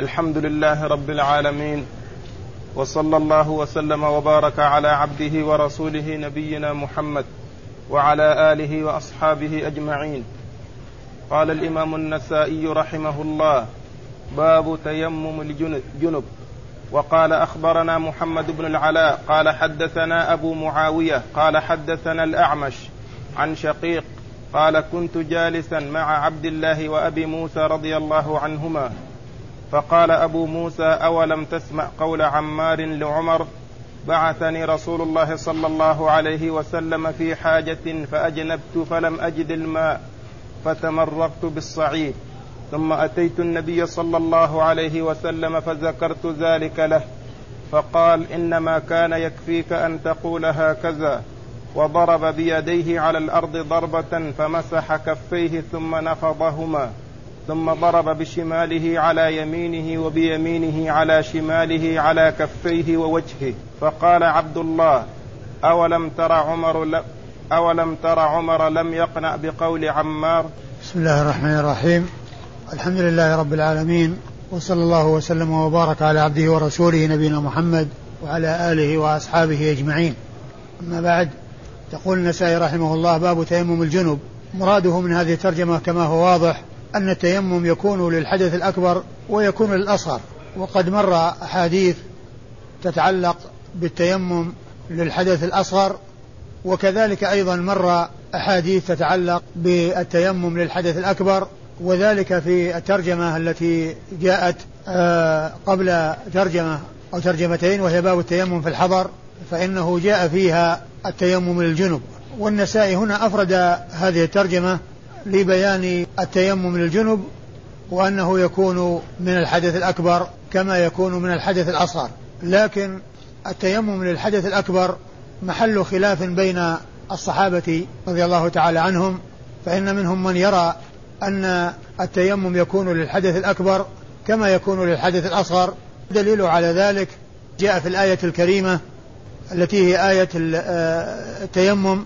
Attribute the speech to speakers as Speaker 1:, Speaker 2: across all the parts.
Speaker 1: الحمد لله رب العالمين وصلى الله وسلم وبارك على عبده ورسوله نبينا محمد وعلى آله وأصحابه أجمعين. قال الإمام النسائي رحمه الله باب تيمم الجنب وقال أخبرنا محمد بن العلاء قال حدثنا أبو معاوية قال حدثنا الأعمش عن شقيق قال كنت جالسا مع عبد الله وأبي موسى رضي الله عنهما فقال أبو موسى أولم تسمع قول عمار لعمر بعثني رسول الله صلى الله عليه وسلم في حاجة فأجنبت فلم أجد الماء فتمرغت بالصعيد. ثم أتيت النبي صلى الله عليه وسلم فذكرت ذلك له. فقال إنما كان يكفيك أن تقول هكذا. وضرب بيديه على الأرض ضربة فمسح كفيه ثم نفضهما. ثم ضرب بشماله على يمينه وبيمينه على شماله على كفيه ووجهه. فقال عبد الله أولم تر عمر أولم تر عمر لم يقنع بقول عمار؟
Speaker 2: بسم الله الرحمن الرحيم. الحمد لله رب العالمين وصلى الله وسلم وبارك على عبده ورسوله نبينا محمد وعلى آله وأصحابه أجمعين. أما بعد تقول النسائي رحمه الله باب تيمم الجنب مراده من هذه الترجمة كما هو واضح أن التيمم يكون للحدث الأكبر ويكون للأصغر. وقد مر أحاديث تتعلق بالتيمم للحدث الأصغر وكذلك أيضا مر أحاديث تتعلق بالتيمم للحدث الأكبر وذلك في الترجمة التي جاءت آه، قبل ترجمة أو ترجمتين وهي باب التيمم في الحضر فإنه جاء فيها التيمم للجنب. والنسائي هنا أفرد هذه الترجمة لبيان التيمم للجنب وأنه يكون من الحدث الأكبر كما يكون من الحدث الأصغر. لكن التيمم للحدث الأكبر محل خلاف بين الصحابة رضي الله تعالى عنهم فإن منهم من يرى أن التيمم يكون للحدث الأكبر كما يكون للحدث الأصغر. دليل على ذلك جاء في الآية الكريمة التي هي آية آه، التيمم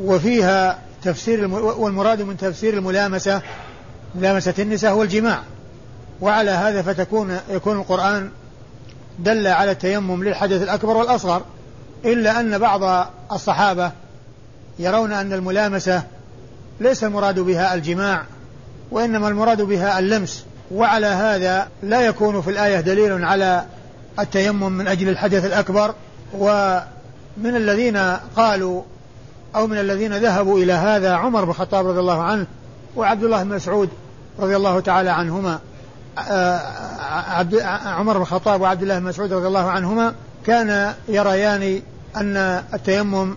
Speaker 2: وفيها تفسير والمراد من تفسير الملامسة ملامسة النساء هو الجماع وعلى هذا فتكون يكون القرآن دل على التيمم للحدث الأكبر والأصغر. إلا أن بعض الصحابة يرون أن الملامسة ليس المراد بها الجماع وإنما المراد بها اللمس. وعلى هذا لا يكون في الآية دليل على التيمم من أجل الحدث الأكبر. ومن الذين قالوا أو من الذين ذهبوا إلى هذا عمر بن الخطاب رضي الله عنه وعبد الله بن مسعود رضي الله تعالى عنهما آه، عبد عمر بن الخطاب وعبد الله بن مسعود رضي الله عنهما كان يريان أن التيمم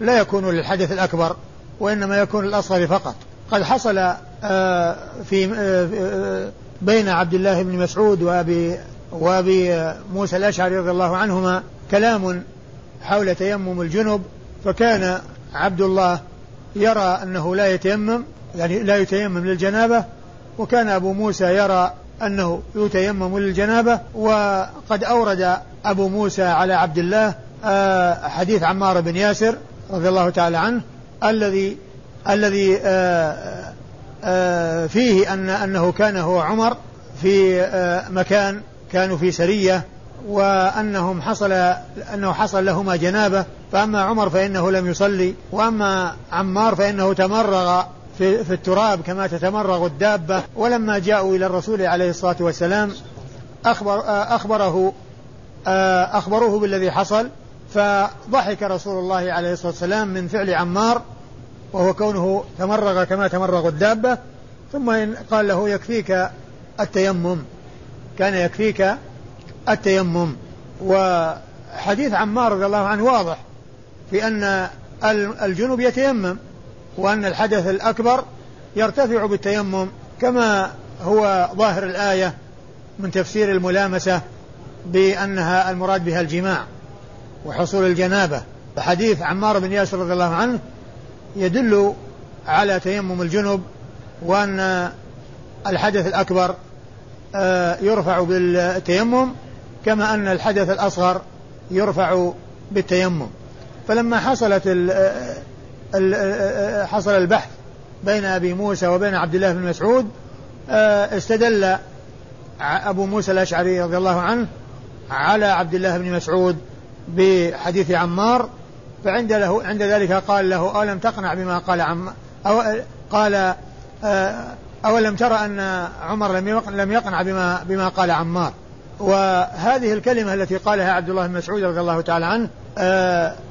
Speaker 2: لا يكون للحدث الأكبر وإنما يكون للأصغر فقط. قد حصل آه، في آه، بين عبد الله بن مسعود وأبي وأبي موسى الأشعري رضي الله عنهما كلام حول تيمم الجنب فكان عبد الله يرى أنه لا يتيمم يعني لا يتيمم للجنابة وكان أبو موسى يرى أنه يتيمم للجنابة وقد أورد أبو موسى على عبد الله آه، حديث عمار بن ياسر رضي الله تعالى عنه الذي الذي آه، آه، فيه أن أنه كان هو عمر في مكان كانوا في سرية وأنهم حصل أنه حصل لهما جنابة فأما عمر فإنه لم يصلي وأما عمار فإنه تمرغ في, في التراب كما تتمرغ الدابة. ولما جاءوا إلى الرسول عليه الصلاة والسلام أخبر أخبره أخبروه بالذي حصل فضحك رسول الله عليه الصلاة والسلام من فعل عمار وهو كونه تمرغ كما تمرغ الدابة. ثم قال له يكفيك التيمم كان يكفيك التيمم. وحديث عمار رضي الله عنه واضح. في أن الجنوب يتيمم وأن الحدث الأكبر يرتفع بالتيمم كما هو ظاهر الآية من تفسير الملامسة بأنها المراد بها الجماع وحصول الجنابة. فحديث عمار بن ياسر رضي الله عنه يدل على تيمم الجنب وأن الحدث الأكبر آه، يرفع بالتيمم كما أن الحدث الأصغر يرفع بالتيمم. فلما حصلت ال حصل البحث بين أبي موسى وبين عبد الله بن مسعود آه، استدل أبو موسى الأشعري رضي الله عنه على عبد الله بن مسعود بحديث عمار فعند له عند ذلك قال له أولم تقنع بما قال عم أو قال آه، أولم ترى أن عمر لم لم يقنع بما بما قال عمار. وهذه الكلمة التي قالها عبد الله بن مسعود رضي الله تعالى عنه آه،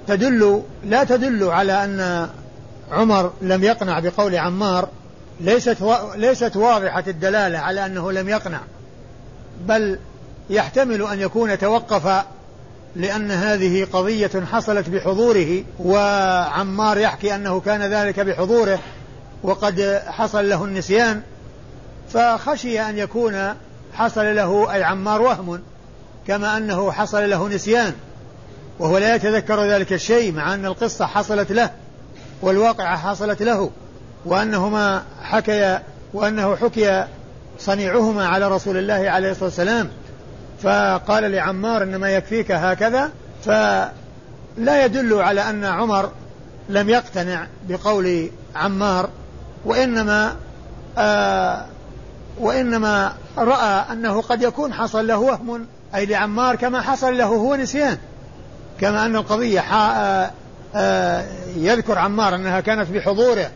Speaker 2: تدل لا تدل على أن عمر لم يقنع بقول عمار. ليست ليست واضحة الدلالة على أنه لم يقنع بل يحتمل أن يكون توقف لأن هذه قضية حصلت بحضوره وعمار يحكي أنه كان ذلك بحضوره وقد حصل له النسيان. فخشي أن يكون حصل له أي عمار وهم كما أنه حصل له نسيان. وهو لا يتذكر ذلك الشيء مع أن القصة حصلت له والواقعة حصلت له وأنهما حكي وأنه حكي صنيعهما على رسول الله عليه الصلاة والسلام. فقال لعمار إنما يكفيك هكذا فلا يدل على أن عمر لم يقتنع بقول عمار وإنما آه وإنما رأى أنه قد يكون حصل له وهم أي لعمار كما حصل له هو نسيان. كما أن القضية آه آه يذكر عمار أنها كانت بحضوره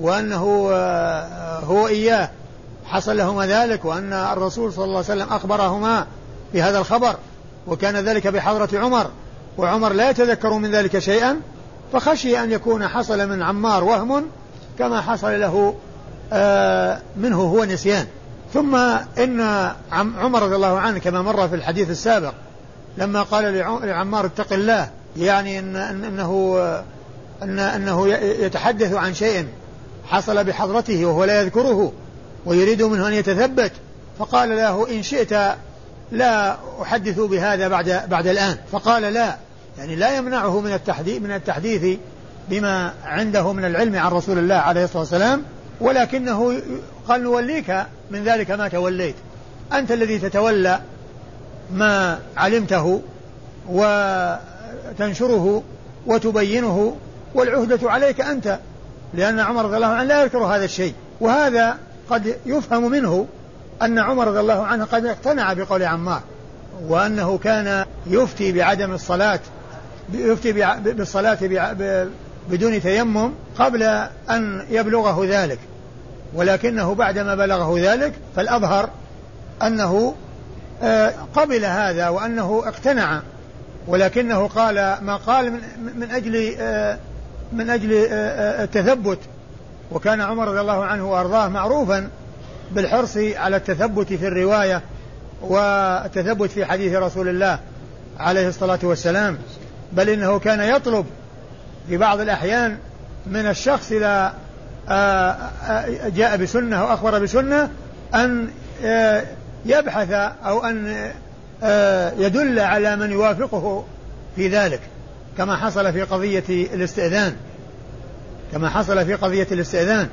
Speaker 2: وأنه آه هو إياه. حصل لهما ذلك وأن الرسول صلى الله عليه وسلم أخبرهما بهذا الخبر وكان ذلك بحضرة عمر وعمر لا يتذكر من ذلك شيئا فخشي أن يكون حصل من عمار وهم كما حصل له منه هو نسيان. ثم إن عمر رضي الله عنه كما مر في الحديث السابق لما قال لعمار اتق الله يعني إن أنه أن أنه يتحدث عن شيء حصل بحضرته وهو لا يذكره ويريد منه أن يتثبت فقال له إن شئت لا أحدث بهذا بعد بعد الآن. فقال لا يعني لا يمنعه من التحديث من التحديث بما عنده من العلم عن رسول الله عليه الصلاة والسلام ولكنه قال نوليك من ذلك ما توليت. أنت الذي تتولى ما علمته وتنشره وتبينه والعهدة عليك أنت لأن عمر رضي الله عنه لا يذكر هذا الشيء. وهذا قد يفهم منه أن عمر رضي الله عنه قد اقتنع بقول عمار وأنه كان يفتي بعدم الصلاة يفتي بالصلاة بدون تيمم قبل أن يبلغه ذلك. ولكنه بعدما بلغه ذلك فالأظهر أنه قبل هذا وأنه اقتنع ولكنه قال ما قال من أجل آه، من أجل آه، التثبت. وكان عمر رضي الله عنه وأرضاه معروفا بالحرص على التثبت في الرواية والتثبت في حديث رسول الله عليه الصلاة والسلام بل إنه كان يطلب في بعض الأحيان من الشخص إذا آه، آه، جاء بسنة أو أخبر بسنة أن آه، يبحث أو أن يدل على من يوافقه في ذلك كما حصل في قضية الاستئذان. كما حصل في قضية الاستئذان.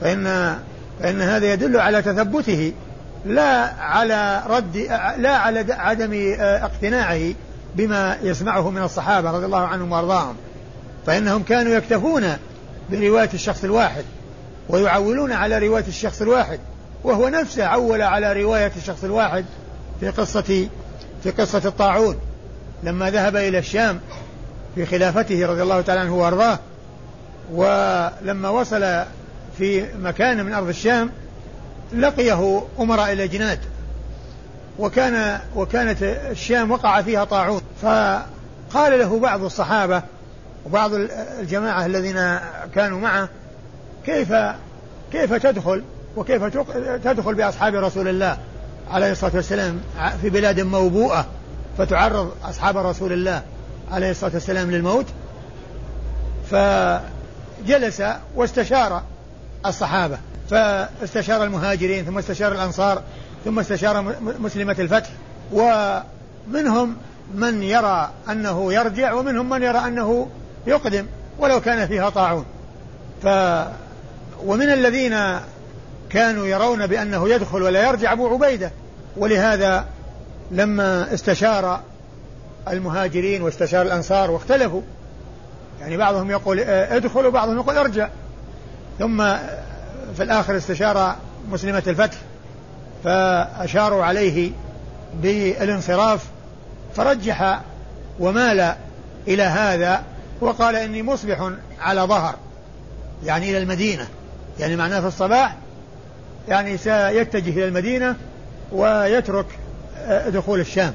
Speaker 2: فإن فإن هذا يدل على تثبته لا على رد لا على عدم اقتناعه بما يسمعه من الصحابة رضي الله عنهم وأرضاهم. فإنهم كانوا يكتفون برواية الشخص الواحد ويعولون على رواية الشخص الواحد. وهو نفسه عول على رواية الشخص الواحد في قصة في قصة الطاعون. لما ذهب إلى الشام في خلافته رضي الله تعالى عنه وأرضاه ولما وصل في مكان من أرض الشام لقيه أمراء الأجناد. وكان وكانت الشام وقع فيها طاعون. فقال له بعض الصحابة وبعض الجماعة الذين كانوا معه كيف كيف تدخل؟ وكيف تدخل بأصحاب رسول الله عليه الصلاة والسلام في بلاد موبوءة فتعرض أصحاب رسول الله عليه الصلاة والسلام للموت؟ فجلس واستشار الصحابة فاستشار المهاجرين ثم استشار الأنصار ثم استشار مسلمة الفتح ومنهم من يرى أنه يرجع ومنهم من يرى أنه يقدم ولو كان فيها طاعون. ف ومن الذين كانوا يرون بأنه يدخل ولا يرجع أبو عبيدة. ولهذا لما استشار المهاجرين واستشار الأنصار واختلفوا يعني بعضهم يقول ادخل وبعضهم يقول ارجع. ثم في الآخر استشار مسلمة الفتح فأشاروا عليه بالانصراف فرجح ومال إلى هذا وقال إني مصبح على ظهر يعني إلى المدينة يعني معناه في الصباح يعني سيتجه إلى المدينة ويترك آه، دخول الشام.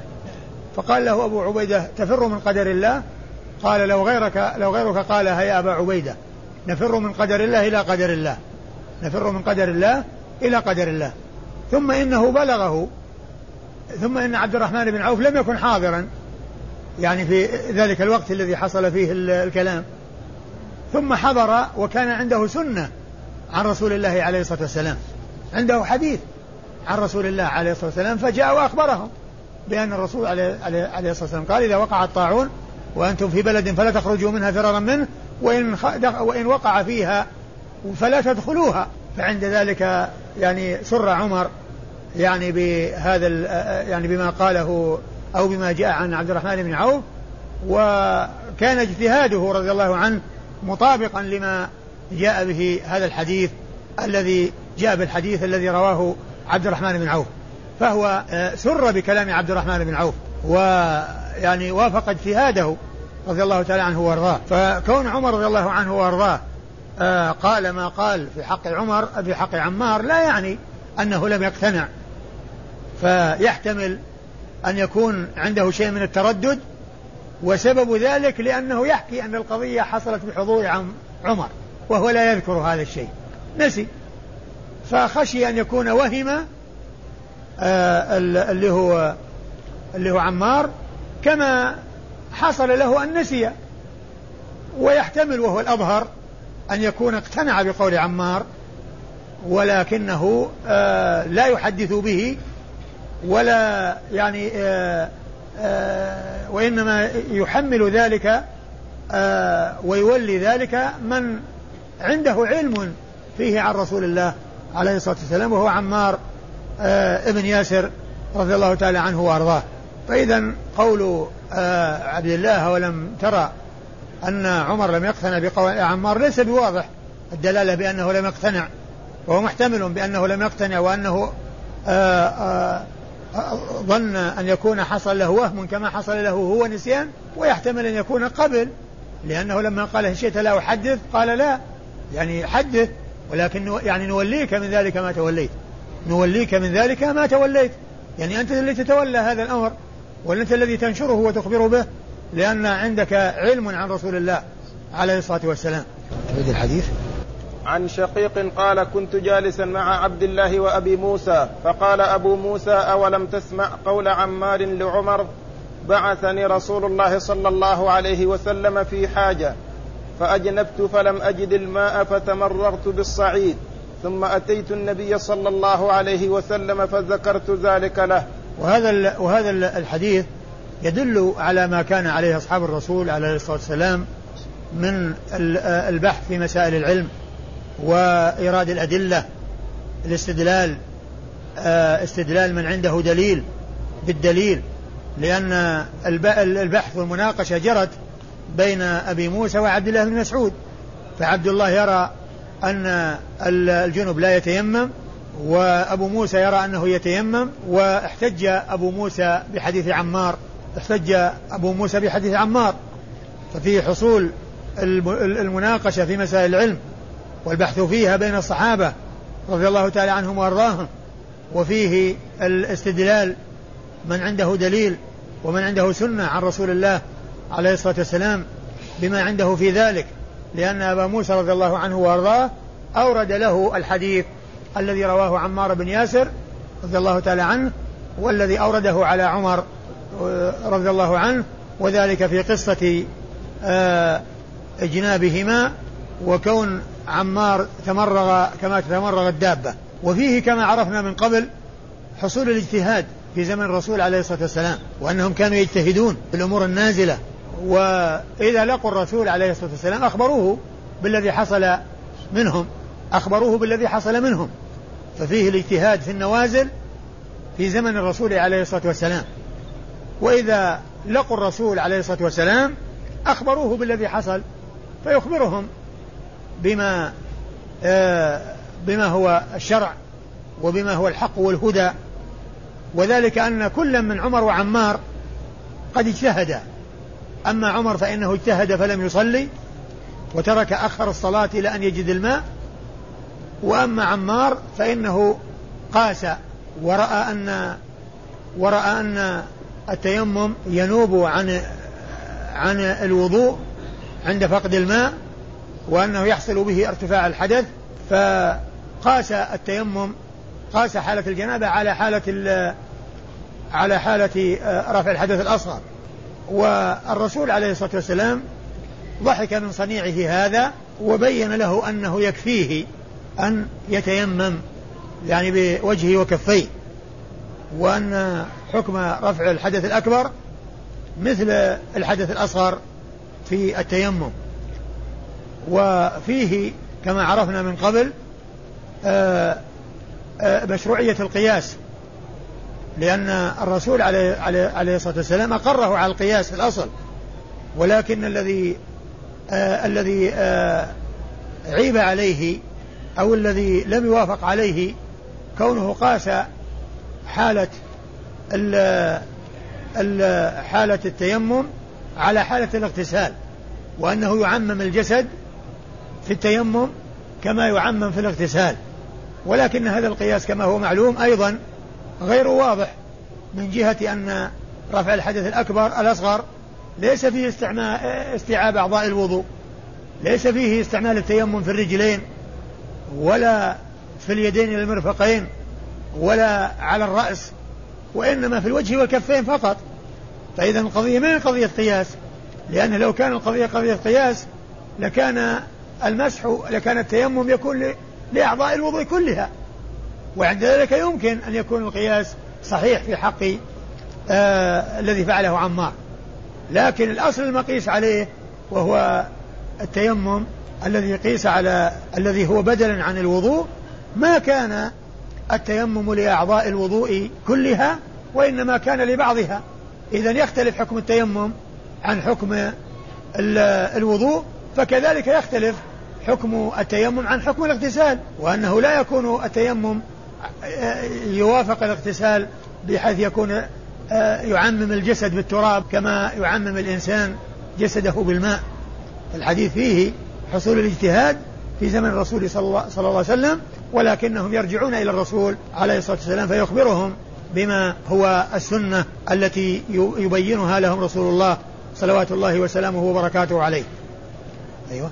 Speaker 2: فقال له أبو عبيدة تفر من قدر الله؟ قال لو غيرك لو غيرك قال يا أبا عبيدة نفر من قدر الله إلى قدر الله. نفر من قدر الله إلى قدر الله. ثم إنه بلغه ثم إن عبد الرحمن بن عوف لم يكن حاضرا يعني في ذلك الوقت الذي حصل فيه الكلام. ثم حضر وكان عنده سنة عن رسول الله عليه الصلاة والسلام. عنده حديث عن رسول الله عليه الصلاة والسلام فجاء وأخبرهم بأن الرسول عليه, عليه الصلاة والسلام قال إذا وقع الطاعون وأنتم في بلد فلا تخرجوا منها فرارا منه وإن, وإن وقع فيها فلا تدخلوها. فعند ذلك يعني سر عمر يعني بهذا يعني بما قاله أو بما جاء عن عبد الرحمن بن عوف وكان اجتهاده رضي الله عنه مطابقا لما جاء به هذا الحديث الذي جاء بالحديث الذي رواه عبد الرحمن بن عوف فهو آه، سر بكلام عبد الرحمن بن عوف ويعني وافق اجتهاده رضي الله تعالى عنه وارضاه. فكون عمر رضي الله عنه وارضاه آه، قال ما قال في حق عمر في حق عمار لا يعني أنه لم يقتنع. فيحتمل أن يكون عنده شيء من التردد وسبب ذلك لأنه يحكي أن القضية حصلت بحضور عمر وهو لا يذكر هذا الشيء. نسي فخشي أن يكون وهم آه، اللي هو اللي هو عمار كما حصل له أن نسي ويحتمل وهو الأظهر أن يكون اقتنع بقول عمار ولكنه آه لا يحدث به ولا يعني آه وإنما يحمل ذلك ويولي ذلك من عنده علم فيه عن رسول الله. عليه الصلاة والسلام وهو عمار آه ابن ياسر رضي الله تعالى عنه وأرضاه. فإذا قول آه عبد الله ولم ترى أن عمر لم يقتنع بقول عمار ليس بواضح الدلالة بأنه لم يقتنع وهو محتمل بأنه لم يقتنع وأنه آه آه ظن أن يكون حصل له وهم كما حصل له هو نسيان ويحتمل أن يكون قبل لأنه لما قال شئت لا أحدث قال لا. يعني حدث ولكن يعني نوليك من ذلك ما توليت. نوليك من ذلك ما توليت. يعني أنت اللي تتولى هذا الأمر وأنت الذي تنشره وتخبر به لأن عندك علم عن رسول الله عليه الصلاة والسلام.
Speaker 1: تريد الحديث. عن شقيق قال كنت جالسا مع عبد الله وأبي موسى فقال أبو موسى أولم تسمع قول عمار لعمر بعثني رسول الله صلى الله عليه وسلم في حاجة؟ فأجنبت فلم أجد الماء فتمرغت بالصعيد ثم أتيت النبي صلى الله عليه وسلم فذكرت ذلك له.
Speaker 2: وهذا وهذا الحديث يدل على ما كان عليه أصحاب الرسول عليه الصلاة والسلام من البحث في مسائل العلم وإيراد الأدلة الاستدلال آه، استدلال من عنده دليل بالدليل لأن البحث والمناقشة جرت بين أبي موسى وعبد الله بن مسعود. فعبد الله يرى أن الجنب لا يتيمم وأبو موسى يرى أنه يتيمم واحتج أبو موسى بحديث عمار. احتج أبو موسى بحديث عمار. ففي حصول المناقشة في مسائل العلم والبحث فيها بين الصحابة رضي الله تعالى عنهم وأرضاهم وفيه الاستدلال من عنده دليل ومن عنده سنة عن رسول الله عليه الصلاة والسلام بما عنده في ذلك لأن أبا موسى رضي الله عنه وأرضاه أورد له الحديث الذي رواه عمار بن ياسر رضي الله تعالى عنه والذي أورده على عمر آه، رضي الله عنه وذلك في قصة آه، أجنابهما وكون عمار تمرغ كما تتمرغ الدابة. وفيه كما عرفنا من قبل حصول الاجتهاد في زمن الرسول عليه الصلاة والسلام وأنهم كانوا يجتهدون في الأمور النازلة. وإذا لقوا الرسول عليه الصلاة والسلام أخبروه بالذي حصل منهم أخبروه بالذي حصل منهم. ففيه الاجتهاد في النوازل في زمن الرسول عليه الصلاة والسلام. وإذا لقوا الرسول عليه الصلاة والسلام أخبروه بالذي حصل فيخبرهم بما آه بما هو الشرع وبما هو الحق والهدى. وذلك أن كل من عمر وعمار قد اجتهدا أما عمر فإنه اجتهد فلم يصلي وترك أخر الصلاة إلى أن يجد الماء. وأما عمار فإنه قاس ورأى أن ورأى أن التيمم ينوب عن عن الوضوء عند فقد الماء وأنه يحصل به ارتفاع الحدث. فقاس التيمم قاس حالة الجنابة على حالة على حالة آه، رفع الحدث الأصغر. والرسول عليه الصلاة والسلام ضحك من صنيعه هذا وبين له أنه يكفيه أن يتيمم يعني بوجهه وكفيه وأن حكم رفع الحدث الأكبر مثل الحدث الأصغر في التيمم. وفيه كما عرفنا من قبل آه، آه، مشروعية القياس. لأن الرسول عليه, عليه, الصلاة والسلام أقره على القياس في الأصل. ولكن الذي آه الذي آه عيب عليه أو الذي لم يوافق عليه كونه قاس حالة ال حالة التيمم على حالة الاغتسال وأنه يعمم الجسد في التيمم كما يعمم في الاغتسال. ولكن هذا القياس كما هو معلوم أيضا غير واضح من جهة أن رفع الحدث الأكبر الأصغر ليس فيه استعمال استيعاب أعضاء الوضوء. ليس فيه استعمال التيمم في الرجلين ولا في اليدين إلى المرفقين ولا على الرأس وإنما في الوجه والكفين فقط. فإذا القضية ما هي قضية قياس؟ لأن لو كان القضية قضية قياس لكان المسح لكان التيمم يكون لأعضاء الوضوء كلها. وعند ذلك يمكن أن يكون القياس صحيح في حق آه الذي فعله عمار. لكن الأصل المقيس عليه وهو التيمم الذي قيس على الذي هو بدلا عن الوضوء ما كان التيمم لأعضاء الوضوء كلها وإنما كان لبعضها. إذا يختلف حكم التيمم عن حكم الوضوء فكذلك يختلف حكم التيمم عن حكم الاغتسال وأنه لا يكون التيمم يوافق الاغتسال بحيث يكون آه، يعمم الجسد بالتراب كما يعمم الإنسان جسده بالماء. الحديث فيه حصول الاجتهاد في زمن الرسول صلى الله, صلى الله عليه وسلم ولكنهم يرجعون إلى الرسول عليه الصلاة والسلام فيخبرهم بما هو السنة التي يبينها لهم رسول الله صلوات الله وسلامه وبركاته عليه.
Speaker 1: أيوة.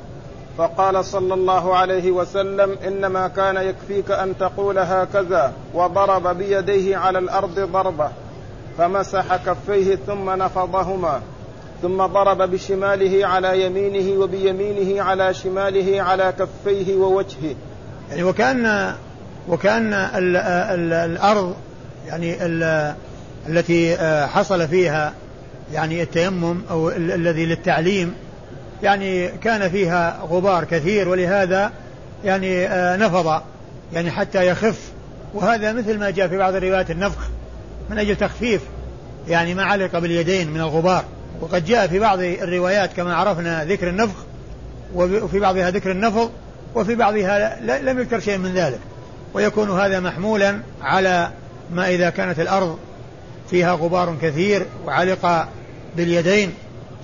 Speaker 1: فقال صلى الله عليه وسلم إنما كان يكفيك أن تقول هكذا وضرب بيديه على الأرض ضربة فمسح كفيه ثم نفضهما ثم ضرب بشماله على يمينه وبيمينه على شماله على كفيه ووجهه.
Speaker 2: يعني وكان وكان ال ال الأرض يعني ال التي حصل فيها يعني التيمم أو الذي للتعليم يعني كان فيها غبار كثير ولهذا يعني آه، نفض يعني حتى يخف. وهذا مثل ما جاء في بعض الروايات النفخ من أجل تخفيف يعني ما علق باليدين من الغبار. وقد جاء في بعض الروايات كما عرفنا ذكر النفخ وفي بعضها ذكر النفض وفي بعضها لم يذكر شيء من ذلك. ويكون هذا محمولا على ما إذا كانت الأرض فيها غبار كثير وعلق باليدين.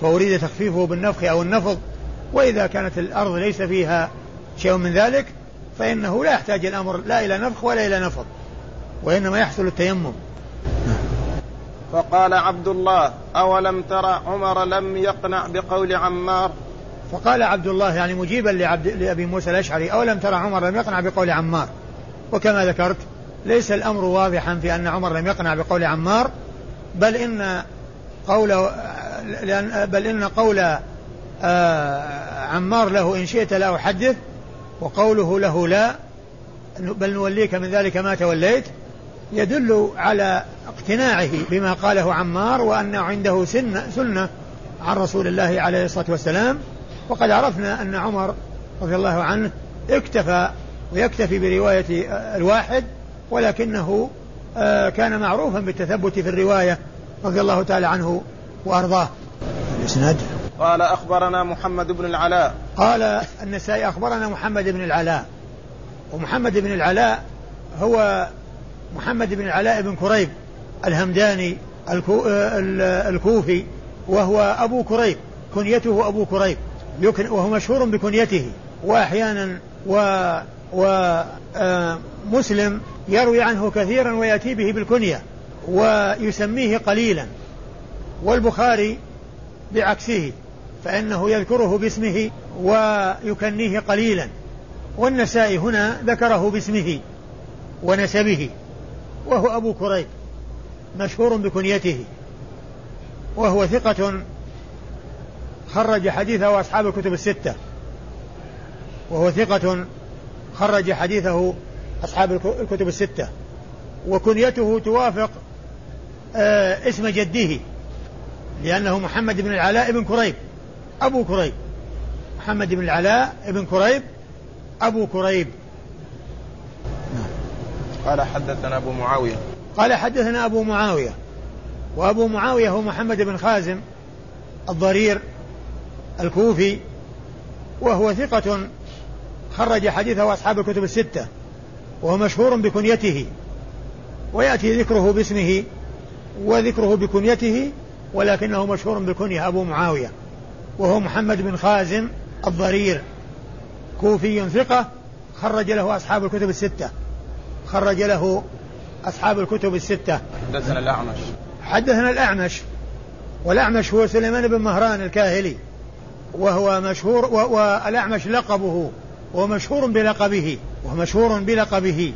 Speaker 2: فأريد تخفيفه بالنفخ أو النفض وإذا كانت الأرض ليس فيها شيء من ذلك فإنه لا يحتاج الأمر لا إلى نفخ ولا إلى نفض وإنما يحصل التيمم.
Speaker 1: فقال عبد الله أولم ترى عمر لم يقنع بقول عمار؟
Speaker 2: فقال عبد الله يعني مجيبا لعبد لأبي موسى الأشعري أولم ترى عمر لم يقنع بقول عمار؟ وكما ذكرت ليس الأمر واضحا في أن عمر لم يقنع بقول عمار بل إن قوله لأن بل إن قول آه، عمار له إن شئت لا أحدث وقوله له لا بل نوليك من ذلك ما توليت يدل على اقتناعه بما قاله عمار وأنه عنده سنة, سنة عن رسول الله عليه الصلاة والسلام. وقد عرفنا أن عمر رضي الله عنه اكتفى ويكتفي برواية الواحد ولكنه آه، كان معروفا بالتثبت في الرواية رضي الله تعالى عنه. وأرضاه.
Speaker 1: الإسناد؟ قال أخبرنا محمد بن العلاء.
Speaker 2: قال النسائي أخبرنا محمد بن العلاء. ومحمد بن العلاء هو محمد بن العلاء بن كريب الهمداني الكو الكوفي وهو أبو كريب كنيته أبو كريب. وهو مشهور بكنيته. وأحيانا و ومسلم آه، يروي عنه كثيرا ويأتي به بالكنية ويسميه قليلا. والبخاري بعكسه فإنه يذكره باسمه ويكنيه قليلا. والنسائي هنا ذكره باسمه ونسبه وهو أبو كريب مشهور بكنيته وهو ثقة خرج حديثه أصحاب الكتب الستة. وهو ثقة خرج حديثه أصحاب الكتب الستة. وكنيته توافق آه اسم جده. لأنه محمد بن العلاء بن كريب أبو كريب. محمد بن العلاء بن كريب أبو كريب.
Speaker 1: قال حدثنا أبو معاوية.
Speaker 2: قال حدثنا أبو معاوية. وأبو معاوية هو محمد بن خازم الضرير الكوفي وهو ثقة خرج حديثه أصحاب الكتب الستة وهو مشهور بكنيته ويأتي ذكره باسمه وذكره بكنيته ولكنه مشهور بالكنية أبو معاوية وهو محمد بن خازم الضرير كوفي ثقة خرج له أصحاب الكتب الستة. خرج له أصحاب الكتب الستة.
Speaker 1: حدثنا الأعمش.
Speaker 2: حدثنا الأعمش. والأعمش هو سليمان بن مهران الكاهلي وهو مشهور والأعمش لقبه ومشهور بلقبه ومشهور بلقبه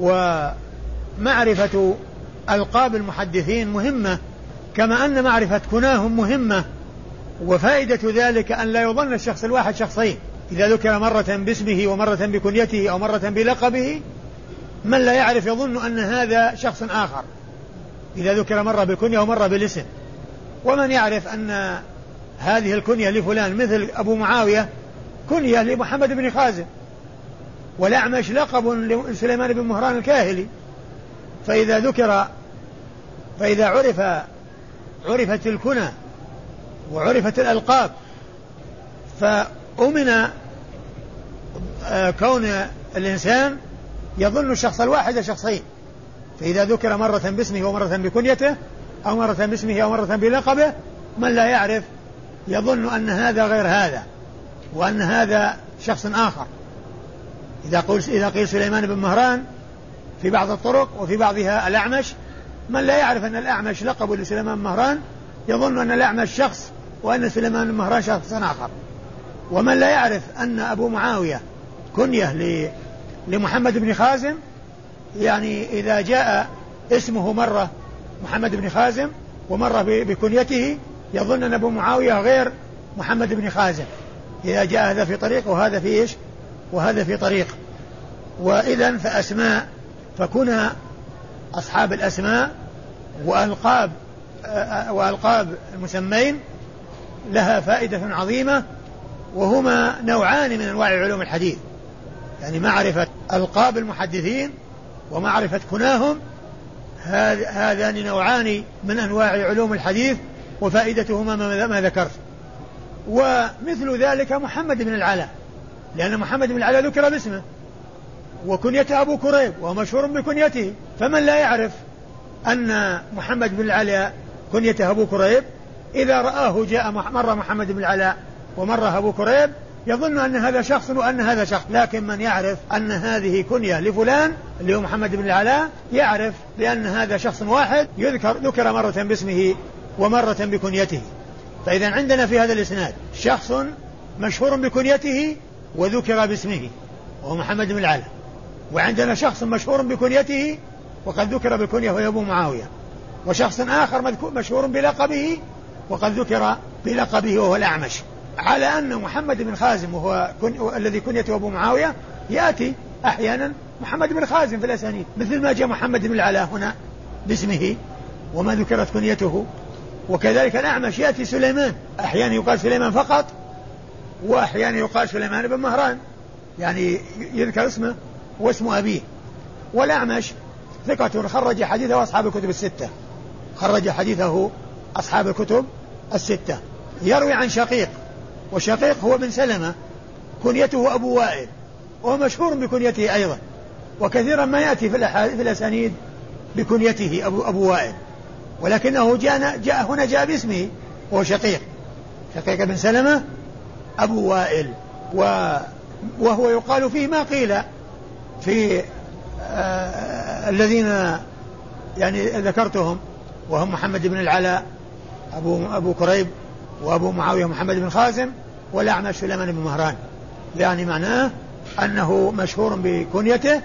Speaker 2: ومعرفة ألقاب المحدثين مهمة. كما أن معرفة كناهم مهمة وفائدة ذلك أن لا يظن الشخص الواحد شخصين. إذا ذكر مرة باسمه ومرة بكنيته أو مرة بلقبه من لا يعرف يظن أن هذا شخص آخر. إذا ذكر مرة بالكنية ومرة بالاسم ومن يعرف أن هذه الكنية لفلان مثل أبو معاوية كنية لمحمد بن خازم. والأعمش لقب لسليمان بن مهران الكاهلي. فإذا ذكر فإذا عرف عرفت الكنى وعرفت الألقاب. فأمن آه، كون الإنسان يظن الشخص الواحد شخصين. فإذا ذكر مرة باسمه ومرة بكنيته أو مرة باسمه أو مرة بلقبه من لا يعرف يظن أن هذا غير هذا وأن هذا شخص آخر. إذا قيل إذا قيل سليمان بن مهران في بعض الطرق وفي بعضها الأعمش من لا يعرف أن الأعمش لقب لسليمان مهران يظن أن الأعمش شخص وأن سليمان مهران شخص آخر. ومن لا يعرف أن أبو معاوية كنية لمحمد بن خازم يعني إذا جاء اسمه مرة محمد بن خازم ومرة بكنيته يظن أن أبو معاوية غير محمد بن خازم. إذا جاء هذا في طريق وهذا في إيش؟ وهذا في طريق. وإذا فأسماء فكنا أصحاب الأسماء وألقاب وألقاب المسمين لها فائدة عظيمة وهما نوعان من أنواع علوم الحديث. يعني معرفة ألقاب المحدثين ومعرفة كناهم هذان نوعان من أنواع علوم الحديث وفائدتهما ما ذكرت. ومثل ذلك محمد بن العلاء لأن محمد بن العلاء ذكر باسمه. وكنيته أبو كريب وهو مشهور بكنيته. فمن لا يعرف أن محمد بن العلاء كنيته أبو كريب إذا رآه جاء مرة محمد بن العلاء ومرة أبو كريب يظن أن هذا شخص وأن هذا شخص. لكن من يعرف أن هذه كنية لفلان اللي هو محمد بن العلاء يعرف بأن هذا شخص واحد يذكر ذكر مرة باسمه ومرة بكنيته. فإذا عندنا في هذا الإسناد شخص مشهور بكنيته وذكر باسمه وهو محمد بن العلاء وعندنا شخص مشهور بكنيته وقد ذكر بالكنية وهو أبو معاوية. وشخص آخر مشهور بلقبه وقد ذكر بلقبه وهو الأعمش. على أن محمد بن خازم وهو كن... الذي كنيته أبو معاوية يأتي أحيانا محمد بن خازم في الأسانيد مثل ما جاء محمد بن العلاء هنا باسمه وما ذكرت كنيته. وكذلك الأعمش يأتي سليمان أحيانا يقال سليمان فقط وأحيانا يقال سليمان بن مهران. يعني يذكر اسمه. واسم أبيه. والأعمش ثقة خرج حديثه أصحاب الكتب الستة. خرج حديثه أصحاب الكتب الستة. يروي عن شقيق وشقيق هو بن سلمة. كنيته أبو وائل وهو مشهور بكنيته أيضا. وكثيرا ما يأتي في في الأسانيد بكنيته أبو, أبو وائل. ولكنه جاء, جاء هنا جاء باسمه وهو شقيق. شقيق بن سلمة أبو وائل. و وهو يقال فيه ما قيل في آه الذين يعني ذكرتهم وهم محمد بن العلاء أبو أبو كريب وأبو معاوية محمد بن خازم والأعمش سليمان بن مهران. يعني معناه أنه مشهور بكنيته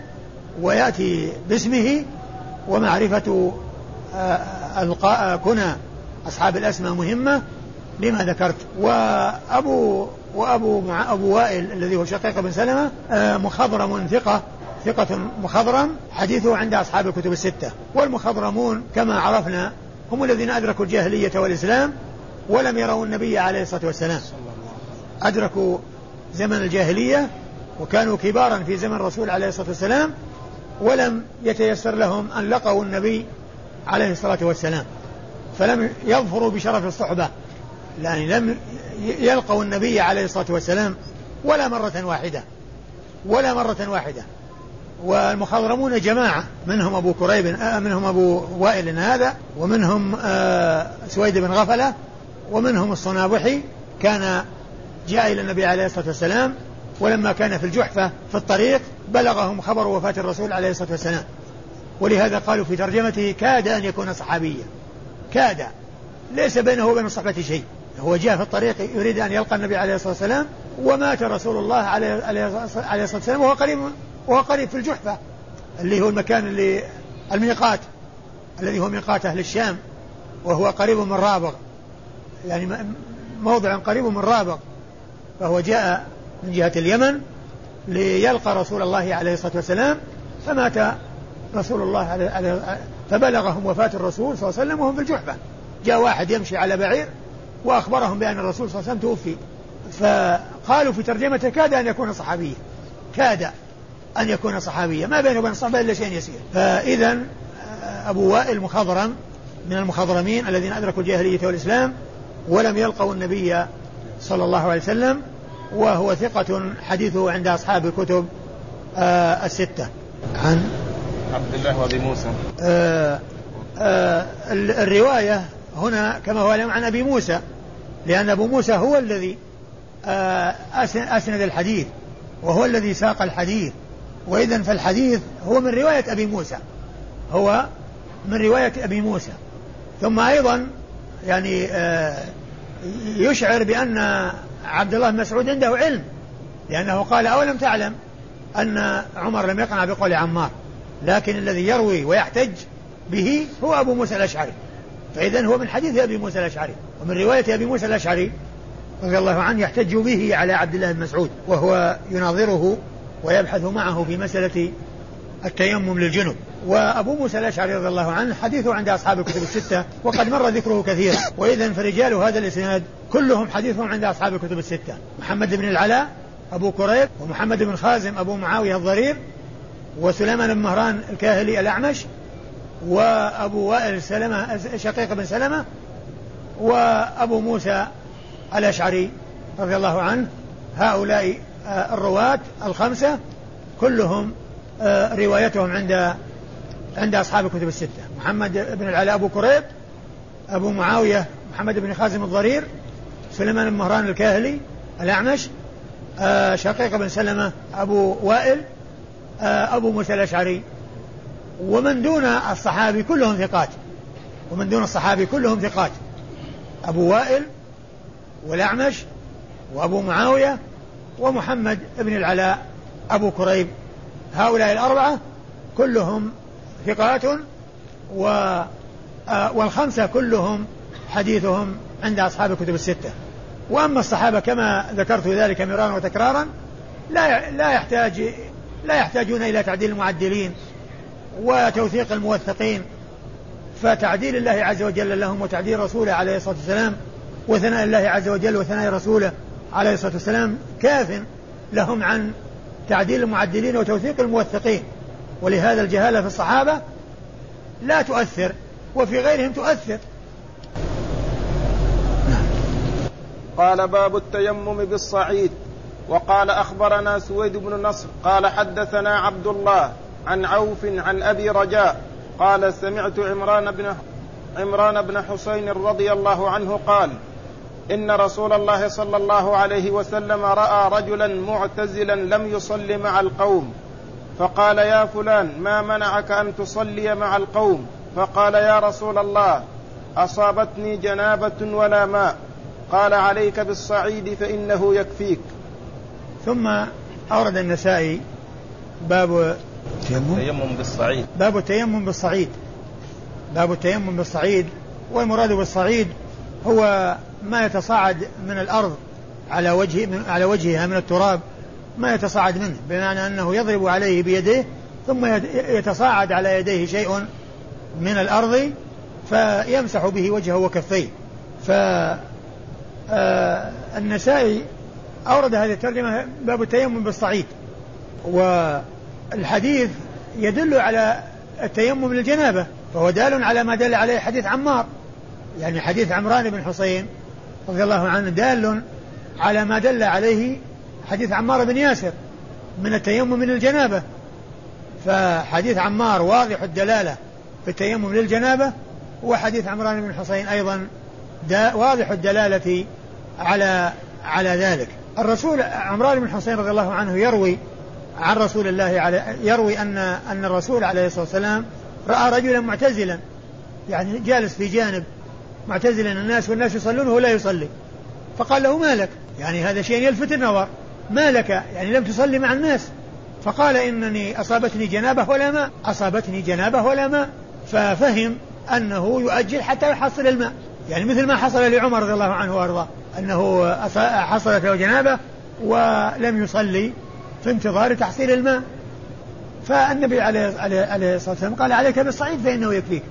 Speaker 2: ويأتي باسمه ومعرفة آه، كنى أصحاب الأسماء مهمة لما ذكرت. وأبو وأبو مع أبو وائل الذي هو شقيق بن سلمة آه، مخضرم ثقة ثقة مخضرم حديثه عند أصحاب الكتب الستة. والمخضرمون كما عرفنا هم الذين أدركوا الجاهلية والإسلام ولم يروا النبي عليه الصلاة والسلام. أدركوا زمن الجاهلية وكانوا كبارا في زمن الرسول عليه الصلاة والسلام ولم يتيسر لهم أن لقوا النبي عليه الصلاة والسلام. فلم يظفروا بشرف الصحبة يعني لم يلقوا النبي عليه الصلاة والسلام ولا مرة واحدة ولا مرة واحدة. والمخضرمون جماعة منهم أبو كريب آه منهم أبو وائل هذا ومنهم آه سويد بن غفلة ومنهم الصنابحي كان جاء إلى النبي عليه الصلاة والسلام ولما كان في الجحفة في الطريق بلغهم خبر وفاة الرسول عليه الصلاة والسلام. ولهذا قالوا في ترجمته كاد أن يكون صحابيا. كاد. ليس بينه وبين الصحبة شيء. هو جاء في الطريق يريد أن يلقى النبي عليه الصلاة والسلام ومات رسول الله عليه الصلاة والسلام وهو قريب وهو قريب في الجحفة اللي هو المكان اللي الميقات الذي هو ميقات أهل الشام وهو قريب من رابغ. يعني موضع قريب من رابغ. فهو جاء من جهة اليمن ليلقى رسول الله عليه الصلاة والسلام فمات رسول الله عليه فبلغهم وفاة الرسول صلى الله عليه وسلم وهم في الجحفة. جاء واحد يمشي على بعير وأخبرهم بأن الرسول صلى الله عليه وسلم توفي. فقالوا في ترجمته كاد أن يكون صحابيا. كاد. أن يكون صحابيا. ما بينه وبين الصحابة إلا شيء يسير. فإذا أبو وائل مخضرم من المخضرمين الذين أدركوا الجاهلية والإسلام ولم يلقوا النبي صلى الله عليه وسلم وهو ثقة حديثه عند أصحاب الكتب آه الستة. عن؟
Speaker 1: عبد الله وأبي موسى.
Speaker 2: آه آه الرواية هنا كما هو عن أبي موسى لأن أبو موسى هو الذي آه أسند الحديث وهو الذي ساق الحديث. وإذا فالحديث هو من رواية أبي موسى. هو من رواية أبي موسى. ثم أيضا يعني آه يشعر بأن عبد الله بن مسعود عنده علم لأنه قال أولم تعلم أن عمر لم يقنع بقول عمار؟ لكن الذي يروي ويحتج به هو أبو موسى الأشعري. فإذا هو من حديث أبي موسى الأشعري ومن رواية أبي موسى الأشعري رضي الله عنه يحتج به على عبد الله بن مسعود وهو يناظره ويبحث معه في مسألة التيمم للجنب. وأبو موسى الأشعري رضي الله عنه حديثه عند أصحاب الكتب الستة وقد مر ذكره كثيرا وإذا فرجال هذا الإسناد كلهم حديثهم عند أصحاب الكتب الستة. محمد بن العلاء أبو كريب ومحمد بن خازم أبو معاوية الضرير وسليمان بن مهران الكاهلي الأعمش وأبو وائل سلمة شقيق بن سلمة وأبو موسى الأشعري رضي الله عنه. هؤلاء الرواة الخمسة كلهم آه، روايتهم عند عند أصحاب الكتب الستة. محمد بن العلاء أبو كريب أبو معاوية محمد بن خازم الضرير سليمان بن مهران الكاهلي الأعمش آه، شقيق بن سلمة أبو وائل أبو موسى الأشعري. ومن دون الصحابي كلهم ثقات. ومن دون الصحابي كلهم ثقات. أبو وائل والأعمش وأبو معاوية ومحمد بن العلاء أبو كريب. هؤلاء الأربعة كلهم ثقات و آه، والخمسة كلهم حديثهم عند أصحاب الكتب الستة. وأما الصحابة كما ذكرت ذلك مرارا وتكرارا لا لا يحتاج لا يحتاجون إلى تعديل المعدلين وتوثيق الموثقين. فتعديل الله عز وجل لهم وتعديل رسوله عليه الصلاة والسلام وثناء الله عز وجل وثناء رسوله عليه الصلاة والسلام كاف لهم عن تعديل المعدلين وتوثيق الموثقين. ولهذا الجهالة في الصحابة لا تؤثر وفي غيرهم تؤثر.
Speaker 1: قال باب التيمم بالصعيد. وقال أخبرنا سويد بن نصر قال حدثنا عبد الله عن عوف عن أبي رجاء قال سمعت عمران بن عمران بن حسين رضي الله عنه قال إن رسول الله صلى الله عليه وسلم رأى رجلا معتزلا لم يصل مع القوم. فقال يا فلان ما منعك أن تصلي مع القوم؟ فقال يا رسول الله أصابتني جنابة ولا ماء. قال عليك بالصعيد فإنه يكفيك.
Speaker 2: ثم أورد النسائي باب
Speaker 1: التيمم بالصعيد.
Speaker 2: باب التيمم بالصعيد. باب التيمم بالصعيد. والمراد بالصعيد هو ما يتصاعد من الأرض على وجه من على وجهها من التراب ما يتصاعد منه بمعنى أنه يضرب عليه بيده ثم يتصاعد على يديه شيء من الأرض فيمسح به وجهه وكفيه. ف النسائي أورد هذه الترجمة باب التيمم بالصعيد والحديث يدل على التيمم للجنابة فهو دال على ما دل عليه حديث عمار يعني حديث عمران بن حسين رضي الله عنه دال على ما دل عليه حديث عمار بن ياسر من التيمم من الجنابة فحديث عمار واضح الدلالة في التيمم للجنابة وحديث عمران بن حسين أيضا واضح الدلالة على على ذلك. الرسول عمران بن حسين رضي الله عنه يروي عن رسول الله على يروي أن أن الرسول عليه الصلاة والسلام رأى رجلا معتزلا يعني جالس في جانب معتزلا الناس والناس يصلون وهو لا يصلي. فقال له ما لك؟ يعني هذا شيء يلفت النظر. ما لك؟ يعني لم تصلي مع الناس. فقال إنني أصابتني جنابة ولا ماء. أصابتني جنابة ولا ماء. ففهم أنه يؤجل حتى يحصل الماء. يعني مثل ما حصل لعمر رضي الله عنه وأرضاه. أنه حصلت له جنابة ولم يصلي في انتظار تحصيل الماء. فالنبي عليه, الصلاة والسلام قال عليك بالصعيد فإنه يكفيك.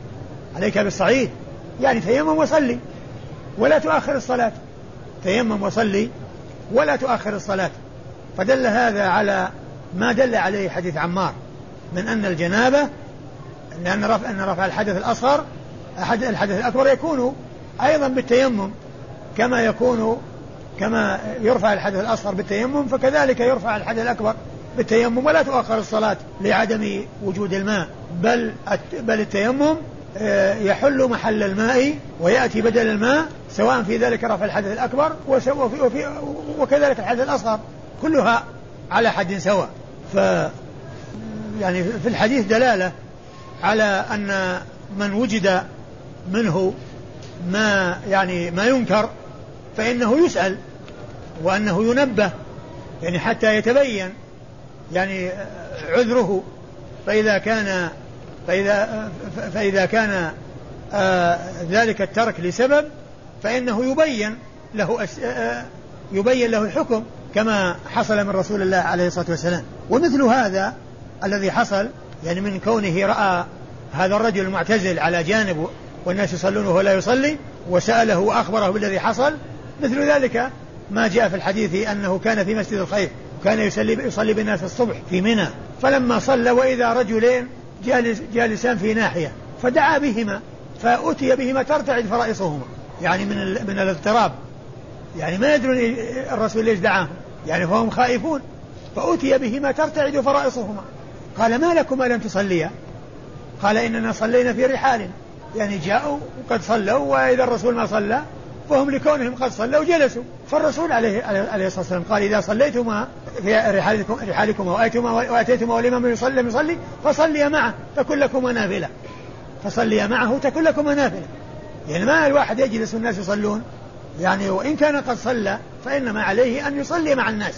Speaker 2: عليك بالصعيد. يعني تيمم وصلي. ولا تؤخر الصلاة. تيمم وصلي. ولا تؤخر الصلاة. فدل هذا على ما دل عليه حديث عمار. من أن الجنابة لأن رفع أن رفع الحدث الأصغر الحدث الأكبر يكون أيضا بالتيمم. كما يكون كما يرفع الحدث الأصغر بالتيمم فكذلك يرفع الحدث الأكبر بالتيمم. ولا تؤخر الصلاة لعدم وجود الماء. بل بل التيمم يحل محل الماء ويأتي بدل الماء سواء في ذلك رفع الحدث الأكبر وفي وفي وكذلك الحدث الأصغر. كلها على حد سواء. ف يعني في الحديث دلالة على أن من وجد منه ما يعني ما ينكر فإنه يسأل وأنه ينبه يعني حتى يتبين يعني عذره. فإذا كان فإذا فإذا كان آه ذلك الترك لسبب فإنه يبين له آه يبين له الحكم كما حصل من رسول الله عليه الصلاة والسلام. ومثل هذا الذي حصل يعني من كونه رأى هذا الرجل المعتزل على جانب والناس يصلون وهو لا يصلي وسأله وأخبره بالذي حصل مثل ذلك ما جاء في الحديث أنه كان في مسجد الخير وكان يصلي, يصلي بالناس الصبح في منى. فلما صلى وإذا رجلين جالس جالسان في ناحية فدعا بهما فأتي بهما ترتعد فرائصهما يعني من من الاضطراب. يعني ما يدرون الرسول ليش دعاهم يعني فهم خائفون. فأتي بهما ترتعد فرائصهما. قال ما لكما لم تصليا؟ قال إننا صلينا في رحال يعني جاءوا وقد صلوا وإذا الرسول ما صلى فهم لكونهم قد صلوا جلسوا فالرسول عليه عليه الصلاة والسلام قال إذا صليتما في رحالكم رحالكما واتيتما واتيتما والامام يصلي لم يصلي فصلي معه تكن لكما نافله فصلي معه تكن لكما نافله يعني ما الواحد يجلس والناس يصلون. يعني وإن كان قد صلى فإنما عليه أن يصلي مع الناس.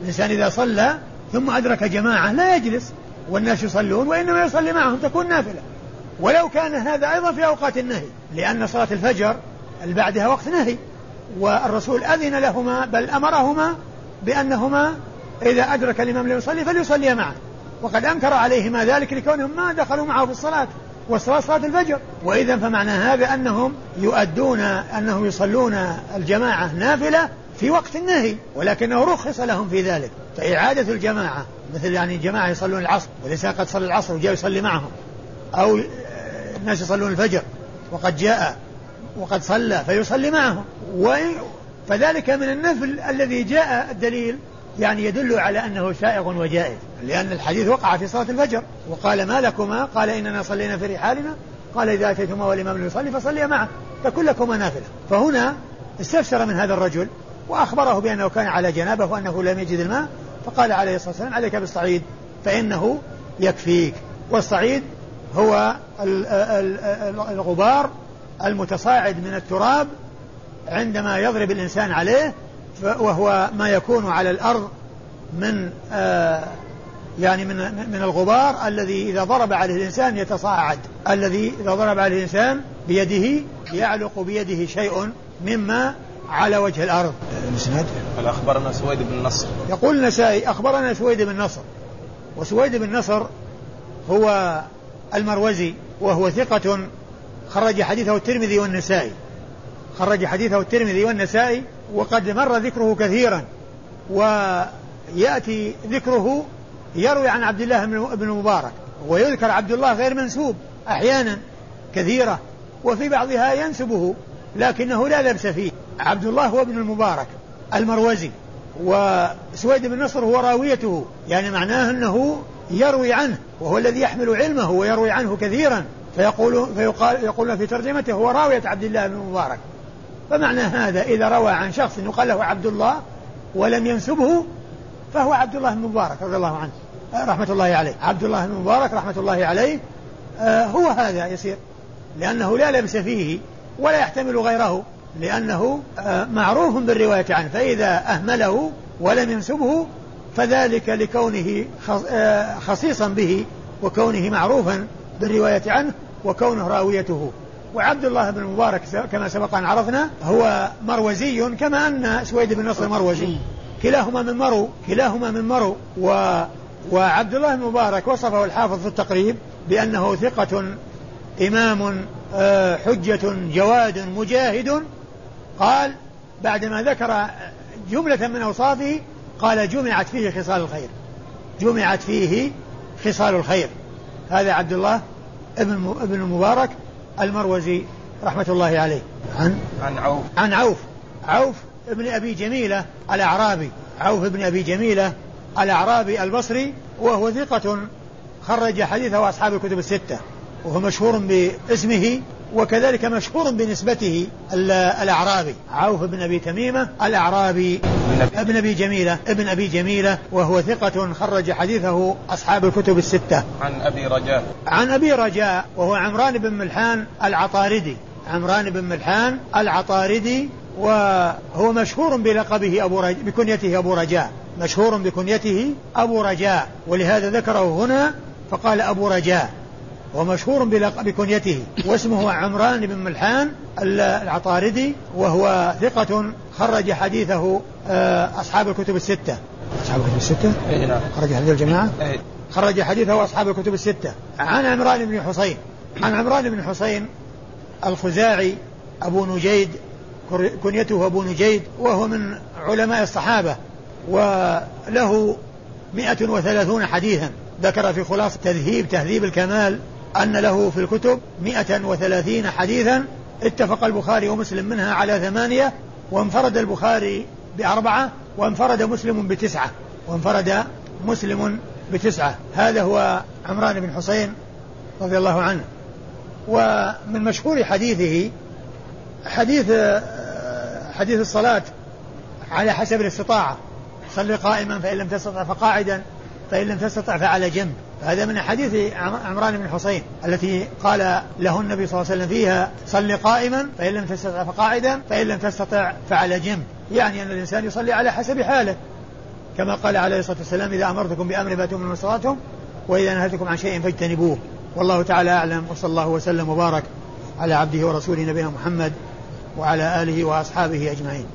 Speaker 2: الإنسان إذا صلى ثم أدرك جماعة لا يجلس. والناس يصلون وإنما يصلي معهم تكون نافلة. ولو كان هذا أيضا في أوقات النهي لأن صلاة الفجر بعدها وقت نهي. والرسول أذن لهما بل أمرهما بأنهما إذا أدرك الإمام ليصلي فليصلي معه. وقد أنكر عليهما ذلك لكونهم ما دخلوا معه في الصلاة والصلاة صلاة الفجر. وإذا فمعنى هذا أنهم يؤدون أنهم يصلون الجماعة نافلة في وقت النهي ولكنه رخص لهم في ذلك. فإعادة الجماعة مثل يعني جماعة يصلون العصر والإنسان قد صلى العصر وجاء يصلي معهم. أو الناس يصلون الفجر وقد جاء وقد صلى فيصلي معهم. فذلك من النفل الذي جاء الدليل يعني يدل على أنه سائغ وجائز. لأن الحديث وقع في صلاة الفجر. وقال ما لكما؟ قال إننا صلينا في رحالنا. قال إذا أتيتما والإمام يصلي فصليا معه. فكن لكما نافلة. فهنا استفسر من هذا الرجل وأخبره بأنه كان على جنابه وأنه لم يجد الماء. فقال عليه الصلاة والسلام عليك بالصعيد فإنه يكفيك. والصعيد هو الغبار المتصاعد من التراب عندما يضرب الإنسان عليه وهو ما يكون على الأرض من آه يعني من من الغبار الذي إذا ضرب عليه الإنسان يتصاعد. الذي إذا ضرب عليه الإنسان بيده يعلق بيده شيء مما على وجه الأرض.
Speaker 1: الإسناد قال أخبرنا سويد بن نصر.
Speaker 2: يقول النسائي أخبرنا سويد بن نصر. وسويد بن نصر هو المروزي وهو ثقة خرج حديثه الترمذي والنسائي. خرج حديثه الترمذي والنسائي وقد مر ذكره كثيرا ويأتي ذكره يروي عن عبد الله بن المبارك ويذكر عبد الله غير منسوب أحيانا كثيرة وفي بعضها ينسبه لكنه لا لبس فيه. عبد الله هو ابن المبارك المروزي وسويد بن نصر هو راويته يعني معناه أنه يروي عنه وهو الذي يحمل علمه ويروي عنه كثيرا فيقول فيقال يقولون في ترجمته هو راوية عبد الله بن المبارك فمعنى هذا إذا روى عن شخص يقال له عبد الله ولم ينسبه فهو عبد الله بن مبارك رضي الله عنه رحمة الله عليه. عبد الله بن مبارك رحمة الله عليه آه، هو هذا يصير لأنه لا لبس فيه ولا يحتمل غيره لأنه آه، معروف بالرواية عنه فإذا أهمله ولم ينسبه فذلك لكونه آه، خصيصا به وكونه معروفا بالرواية عنه وكونه راويته. وعبد الله بن المبارك كما سبق أن عرفنا هو مروزي كما أن سويد بن نصر مروزي. كلاهما من مرو كلاهما من مرو. و وعبد الله المبارك وصفه الحافظ في التقريب بأنه ثقة إمام آه، حجة جواد مجاهد. قال بعدما ذكر جملة من أوصافه قال جمعت فيه خصال الخير. جمعت فيه خصال الخير. هذا عبد الله ابن ابن المبارك المروزي رحمة الله عليه.
Speaker 1: عن؟ عن عوف.
Speaker 2: عن عوف. عوف ابن أبي جميلة الأعرابي. عوف ابن أبي جميلة الأعرابي البصري وهو ثقة خرج حديثه أصحاب الكتب الستة وهو مشهور باسمه وكذلك مشهور بنسبته الأعرابي. عوف بن أبي تميمة الأعرابي ابن أبي جميلة ابن أبي جميلة وهو ثقة خرج حديثه أصحاب الكتب الستة.
Speaker 1: عن أبي رجاء.
Speaker 2: عن أبي رجاء وهو عمران بن ملحان العطاردي. عمران بن ملحان العطاردي وهو مشهور بلقبه أبو رجاء بكنيته أبو رجاء. مشهور بكنيته أبو رجاء ولهذا ذكره هنا فقال أبو رجاء. ومشهور بكنيته واسمه عمران بن ملحان العطاردي وهو ثقة خرج حديثه آه، أصحاب الكتب الستة. أصحاب الكتب الستة؟
Speaker 1: إيه نعم.
Speaker 2: خرج حديث الجماعة؟ إيه. خرج حديثه أصحاب الكتب الستة. عن عمران بن حسين. عن عمران بن حسين الخزاعي أبو نجيد كنيته أبو نجيد وهو من علماء الصحابة. وله مئة وثلاثون حديثا. ذكر في خلاصة تذهيب تهذيب الكمال. أن له في الكتب مئة وثلاثين حديثا اتفق البخاري ومسلم منها على ثمانية وانفرد البخاري بأربعة وانفرد مسلم بتسعة. وانفرد مسلم بتسعة. هذا هو عمران بن حسين رضي الله عنه. ومن مشهور حديثه حديث حديث الصلاة على حسب الاستطاعة. صل قائما فإن لم تستطع فقاعدا فإن لم تستطع فعلى جنب. هذا من حديث عمران بن حسين التي قال له النبي صلى الله عليه وسلم فيها صل قائما فإن لم تستطع فقاعدا فإن لم تستطع فعلى جنب. يعني أن الإنسان يصلي على حسب حاله. كما قال عليه الصلاة والسلام إذا أمرتكم بأمر فأتوا من استطعتم وإذا نهيتكم عن شيء فاجتنبوه. والله تعالى أعلم وصلى الله وسلم وبارك على عبده ورسوله نبينا محمد وعلى آله وأصحابه أجمعين.